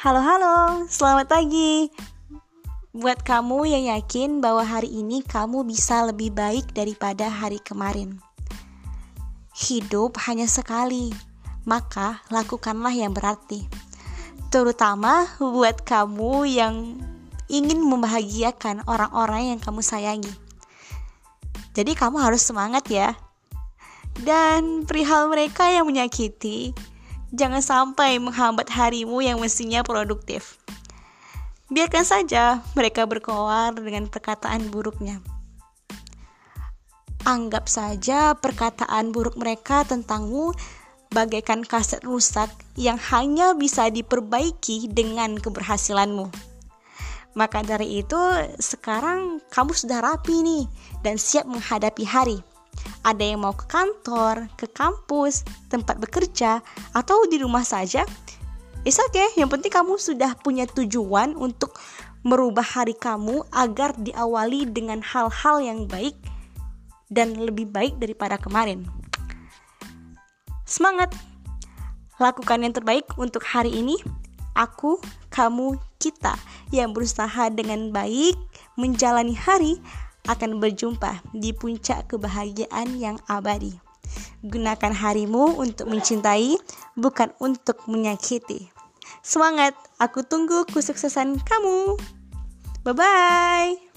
Halo halo, selamat pagi. Buat kamu yang yakin bahwa hari ini kamu bisa lebih baik daripada hari kemarin. Hidup hanya sekali, maka lakukanlah yang berarti. Terutama buat kamu yang ingin membahagiakan orang-orang yang kamu sayangi. Jadi kamu harus semangat ya. Dan perihal mereka yang menyakiti, Jangan sampai menghambat harimu yang mestinya produktif. Biarkan saja mereka berkoar dengan perkataan buruknya. Anggap saja perkataan buruk mereka tentangmu bagaikan kaset rusak yang hanya bisa diperbaiki dengan keberhasilanmu. Maka dari itu, sekarang kamu sudah rapi nih dan siap menghadapi hari ada yang mau ke kantor, ke kampus, tempat bekerja, atau di rumah saja, it's okay. Yang penting kamu sudah punya tujuan untuk merubah hari kamu agar diawali dengan hal-hal yang baik dan lebih baik daripada kemarin. Semangat! Lakukan yang terbaik untuk hari ini. Aku, kamu, kita yang berusaha dengan baik menjalani hari akan berjumpa di puncak kebahagiaan yang abadi. Gunakan harimu untuk mencintai, bukan untuk menyakiti. Semangat, aku tunggu kesuksesan kamu. Bye bye.